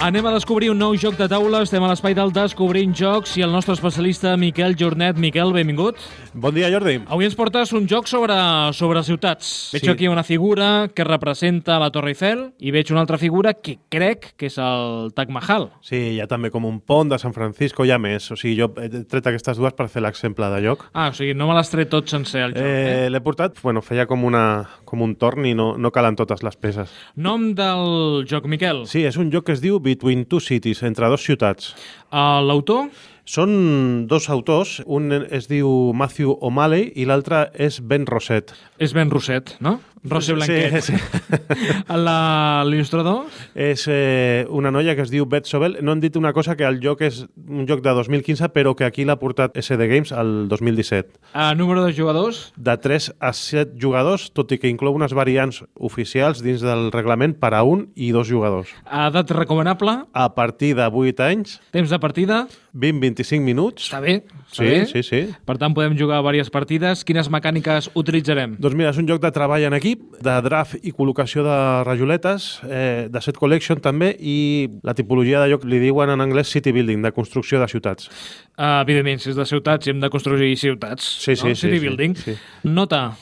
Anem a descobrir un nou joc de taula. Estem a l'espai del Descobrint Jocs i el nostre especialista Miquel Jornet. Miquel, benvingut. Bon dia, Jordi. Avui ens portes un joc sobre, sobre ciutats. Veig Sí. aquí una figura que representa la Torre Eiffel i veig una altra figura que crec que és el Taj Mahal. Sí, hi ha també com un pont de San Francisco, hi ha més. O sigui, jo he tret aquestes dues per fer l'exemple de lloc. Ah, o sigui, no me l'has tret tot sencer, el joc. Eh? Eh, L'he portat, bueno, feia com, una, com un torn i no, no calen totes les peces. Nom del joc, Miquel. Sí, és un joc que es diu Between Two Cities, entre dos ciutats. Uh, L'autor? Són dos autors, un es diu Matthew O'Malley i l'altre és Ben Rosset. És Ben Roset, no? Rosé Blanquet. Sí, sí. L'il·lustrador? És eh, una noia que es diu Beth Sobel. No han dit una cosa, que el joc és un joc de 2015, però que aquí l'ha portat SD Games el 2017. Uh, número de jugadors? de 3 a 7 jugadors, tot i que inclou unes variants oficials dins del reglament per a un i dos jugadors. Edat recomanable? A partir de 8 anys, Temps de partida? 20-25 minuts. Està bé. Està Sí, bé. sí, sí. Per tant, podem jugar a diverses partides. Quines mecàniques utilitzarem? Doncs mira, és un joc de treball en equip, de draft i col·locació de rajoletes, eh, de set collection també, i la tipologia de joc li diuen en anglès city building, de construcció de ciutats. Uh, evidentment, si és de ciutats, hem de construir ciutats. Sí, sí, no? sí, City sí, building. sí. Nota.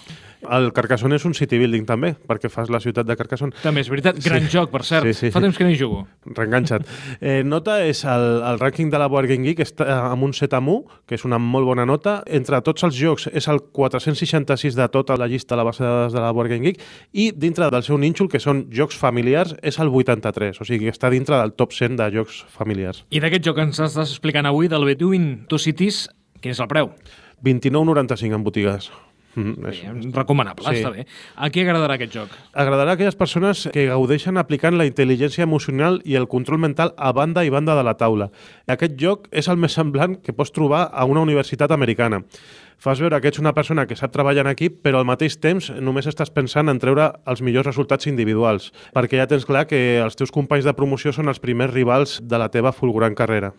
El Carcassonne és un city building també, perquè fas la ciutat de Carcassonne. També és veritat. Gran joc, per cert. Sí, sí, Fa sí. temps que no hi jugo. Reenganxat. Eh, nota és el, el rànquing de la Board Game Geek està amb un 7 amb 1, que és una molt bona nota. Entre tots els jocs és el 466 de tota la llista a la base de dades de la Board Game Geek i dintre del seu nínxol, que són jocs familiars, és el 83. O sigui, que està dintre del top 100 de jocs familiars. I d'aquest joc que ens estàs explicant avui, del Between Two Cities, quin és el preu? 29,95 en botigues. Mm, recomanable, Sí. està bé. A qui agradarà aquest joc? Agradarà a aquelles persones que gaudeixen aplicant la intel·ligència emocional i el control mental a banda i banda de la taula. Aquest joc és el més semblant que pots trobar a una universitat americana. Fas veure que ets una persona que sap treballar en equip, però al mateix temps només estàs pensant en treure els millors resultats individuals, perquè ja tens clar que els teus companys de promoció són els primers rivals de la teva fulgurant carrera.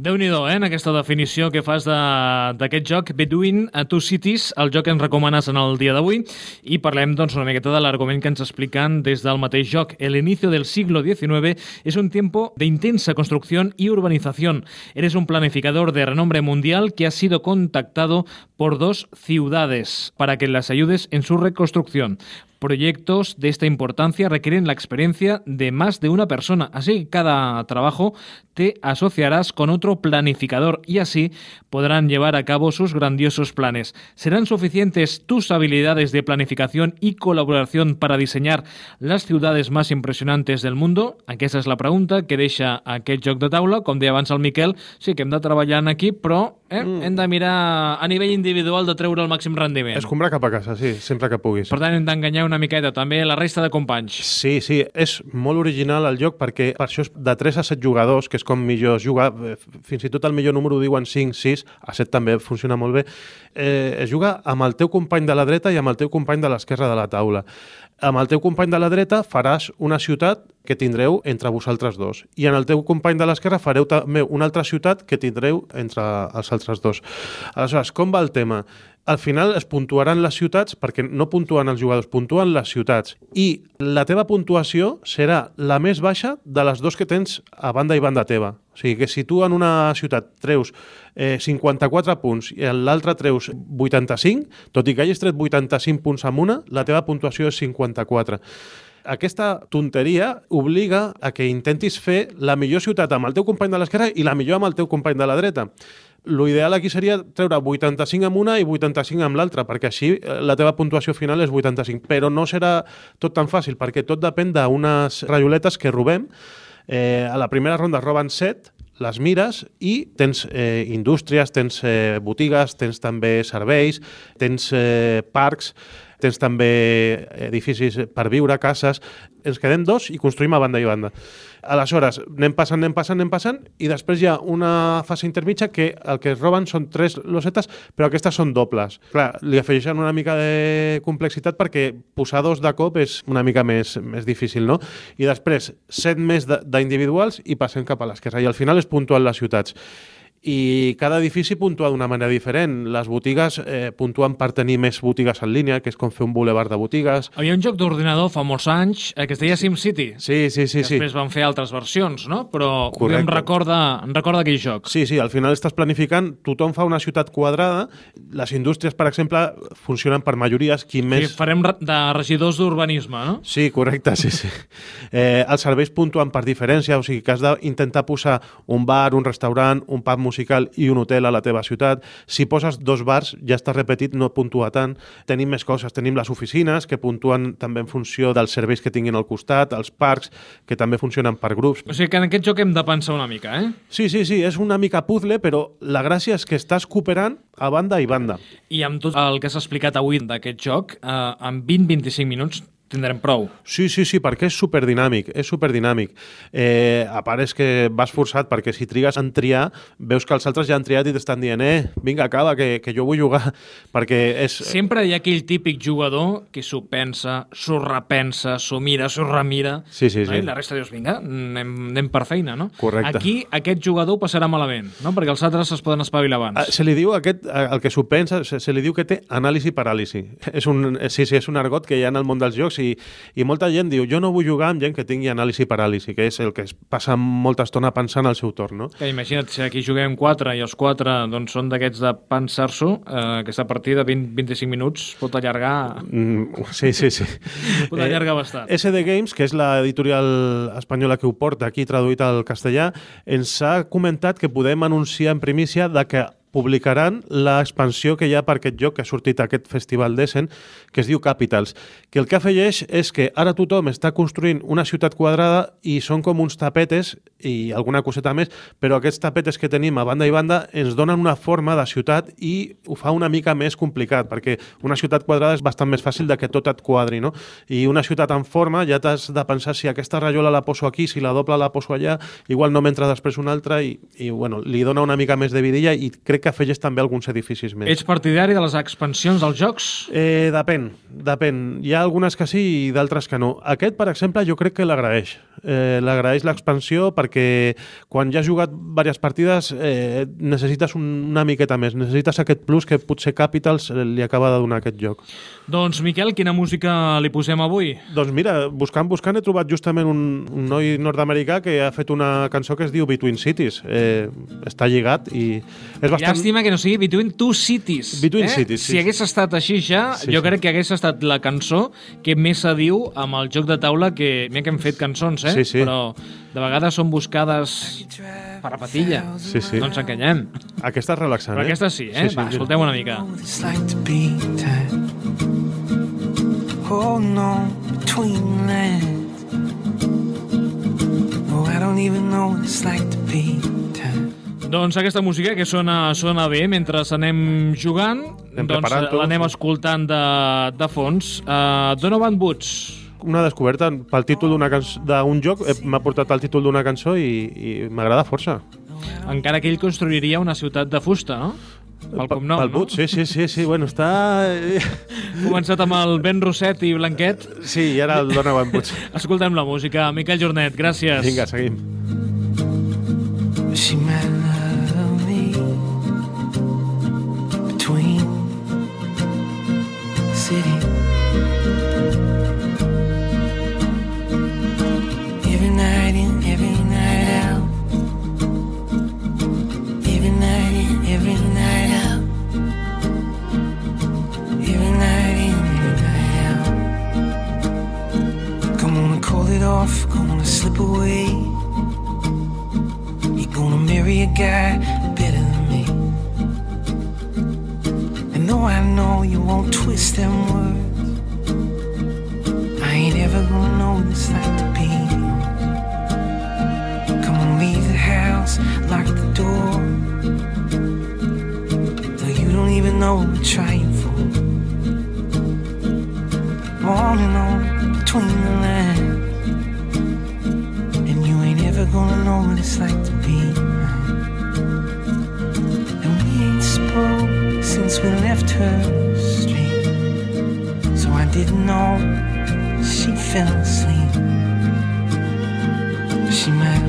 Déu-n'hi-do, eh, en aquesta definició que fas d'aquest joc, Between Two Cities, el joc que ens recomanes en el dia d'avui, i parlem doncs, una miqueta de l'argument que ens expliquen des del mateix joc. El inicio del siglo XIX es un tiempo de intensa construcción y urbanización. Eres un planificador de renombre mundial que ha sido contactado por dos ciudades para que las ayudes en su reconstrucción. Proyectos de esta importancia requieren la experiencia de más de una persona, así que cada trabajo te asociarás con otro planificador y así podrán llevar a cabo sus grandiosos planes. ¿Serán suficientes tus habilidades de planificación y colaboración para diseñar las ciudades más impressionantes del mundo? Aquesta és la pregunta que deixa aquest joc de taula. Com deia abans el Miquel, sí que hem de treballar equip, però eh, mm. hem de mirar a nivell individual de treure el màxim rendiment. Escombrar cap a casa, sí, sempre que puguis. Per tant, hem d'enganyar una miqueta també la resta de companys. Sí, sí, és molt original el joc perquè per això és de 3 a 7 jugadors, que és com millor es juga, eh, fins i tot el millor número ho diuen 5, 6, a 7 també funciona molt bé, eh, es juga amb el teu company de la dreta i amb el teu company de l'esquerra de la taula. Amb el teu company de la dreta faràs una ciutat que tindreu entre vosaltres dos. I en el teu company de l'esquerra fareu també una altra ciutat que tindreu entre els altres dos. Aleshores, com va el tema? Al final es puntuaran les ciutats, perquè no puntuen els jugadors, puntuen les ciutats. I la teva puntuació serà la més baixa de les dos que tens a banda i banda teva. O sigui que si tu en una ciutat treus eh, 54 punts i en l'altra treus 85, tot i que hagis tret 85 punts amb una, la teva puntuació és 54. Aquesta tonteria obliga a que intentis fer la millor ciutat amb el teu company de l'esquerra i la millor amb el teu company de la dreta. Lo ideal aquí seria treure 85 amb una i 85 amb l'altra, perquè així eh, la teva puntuació final és 85. Però no serà tot tan fàcil, perquè tot depèn d'unes rajoletes que robem. Eh, a la primera ronda roben 7, les mires i tens eh, indústries, tens eh, botigues, tens també serveis, tens eh, parcs, tens també edificis per viure, cases... Ens quedem dos i construïm a banda i banda. Aleshores, anem passant, anem passant, anem passant, i després hi ha una fase intermitja que el que es roben són tres losetes, però aquestes són dobles. Clar, li afegeixen una mica de complexitat perquè posar dos de cop és una mica més, més difícil, no? I després, set més d'individuals i passem cap a l'esquerra. I al final es puntuen les ciutats. I cada edifici puntua d'una manera diferent. Les botigues eh, puntuen per tenir més botigues en línia, que és com fer un boulevard de botigues. Hi havia un joc d'ordinador fa molts anys eh, que es deia SimCity. Sí, sí, sí. que sí. després van fer altres versions, no? Però Correcte. em recorda, em recorda aquell joc. Sí, sí, al final estàs planificant, tothom fa una ciutat quadrada, les indústries, per exemple, funcionen per majories, qui Sí, més... farem re- de regidors d'urbanisme, no? Sí, correcte, sí, sí. Eh, els serveis puntuen per diferència, o sigui que has d'intentar posar un bar, un restaurant, un pub musical i un hotel a la teva ciutat. Si poses dos bars, ja està repetit, no puntua tant. Tenim més coses, tenim les oficines, que puntuen també en funció dels serveis que tinguin al costat, els parcs, que també funcionen per grups. O sigui que en aquest joc hem de pensar una mica, eh? Sí, sí, sí, és una mica puzzle, però la gràcia és que estàs cooperant a banda i banda. I amb tot el que s'ha explicat avui d'aquest joc, eh, en 20-25 minuts tindrem prou. Sí, sí, sí, perquè és superdinàmic, és superdinàmic. Eh, a part és que vas forçat, perquè si trigues en triar, veus que els altres ja han triat i t'estan dient eh, vinga, acaba, que, que jo vull jugar, perquè és... Sempre hi ha aquell típic jugador que s'ho pensa, s'ho repensa, s'ho mira, s'ho remira, Sí, sí, no? sí. i la resta dius, vinga, anem, anem per feina, no? Correcte. Aquí aquest jugador passarà malament, no? perquè els altres es poden espavilar Ah, abans. Se li diu aquest, el que s'ho pensa, se, se li diu que té anàlisi paràlisi. És un, sí, sí, és un argot que hi ha en el món dels jocs i, i molta gent diu jo no vull jugar amb gent que tingui anàlisi paràlisi, que és el que es passa molta estona pensant al seu torn, no? Que imagina't, si aquí juguem 4 i els 4 doncs, són d'aquests de pensar-s'ho, eh, aquesta partida 20-25 minuts pot allargar, Mm, sí, sí, sí. pot allargar bastant. SD Games, que és l'editorial espanyola que ho porta aquí traduït al castellà, ens ha comentat que podem anunciar en primícia de que publicaran l'expansió que hi ha per aquest joc que ha sortit a aquest festival d'Essen, que es diu Capitals, que el que afegeix és que ara tothom està construint una ciutat quadrada i són com uns tapetes i alguna coseta més, però aquests tapetes que tenim a banda i banda ens donen una forma de ciutat i ho fa una mica més complicat, perquè una ciutat quadrada és bastant més fàcil de que tot et quadri, no? I una ciutat en forma ja t'has de pensar si aquesta rajola la poso aquí, si la doble la poso allà, igual no m'entra després una altra i, i bueno, li dona una mica més de vidilla i crec que afegeix també alguns edificis més. Ets partidari de les expansions dels jocs? Eh, depèn, depèn. Hi ha algunes que sí i d'altres que no. Aquest, per exemple, jo crec que l'agraeix. Eh, l'agraeix l'expansió perquè quan ja has jugat diverses partides eh, necessites un, una miqueta més. Necessites aquest plus que potser Capitals li acaba de donar aquest joc. Doncs, Miquel, quina música li posem avui? Doncs mira, buscant, buscant he trobat justament un, un noi nord-americà que ha fet una cançó que es diu Between Cities. Eh, està lligat i és bastant... Llàstima que no sigui Between Two Cities. Between eh? Cities, sí, Si hagués estat així ja, Sí, jo sí. crec que hagués estat la cançó que més s'adiu amb el joc de taula que... Mira que hem fet cançons, eh? Sí, sí. Però de vegades són buscades per a patilla. Sí, sí. No ens enganyem. Aquesta és relaxant, Però eh? aquesta sí, eh? Sí, sí, Va, mira. escoltem una mica. tied. Holding on between lands. No, I don't even know what it's like to be. Doncs aquesta música que sona, sona bé mentre anem jugant, Anem doncs l'anem escoltant de, de fons. Uh, Donovan Woods, una descoberta pel títol d'un joc eh, m'ha portat el títol d'una cançó i, i m'agrada força. encara que ell construiria una ciutat de fusta, no? Pel cognom, pel no? But, sí, sí, sí, sí, bueno, està... eh, Començat amb el Ben Roset i Blanquet. Sí, i ara el Donovan Woods. Escoltem la música. Miquel Jornet, gràcies. Vinga, seguim. Know you won't twist them words, I ain't ever gonna know what it's like to be. Come on, leave the house, lock the door. Though you don't even know what we're trying for. And on between the lines. And you ain't ever gonna know what it's like to be we left her street. So I didn't know she fell asleep. She might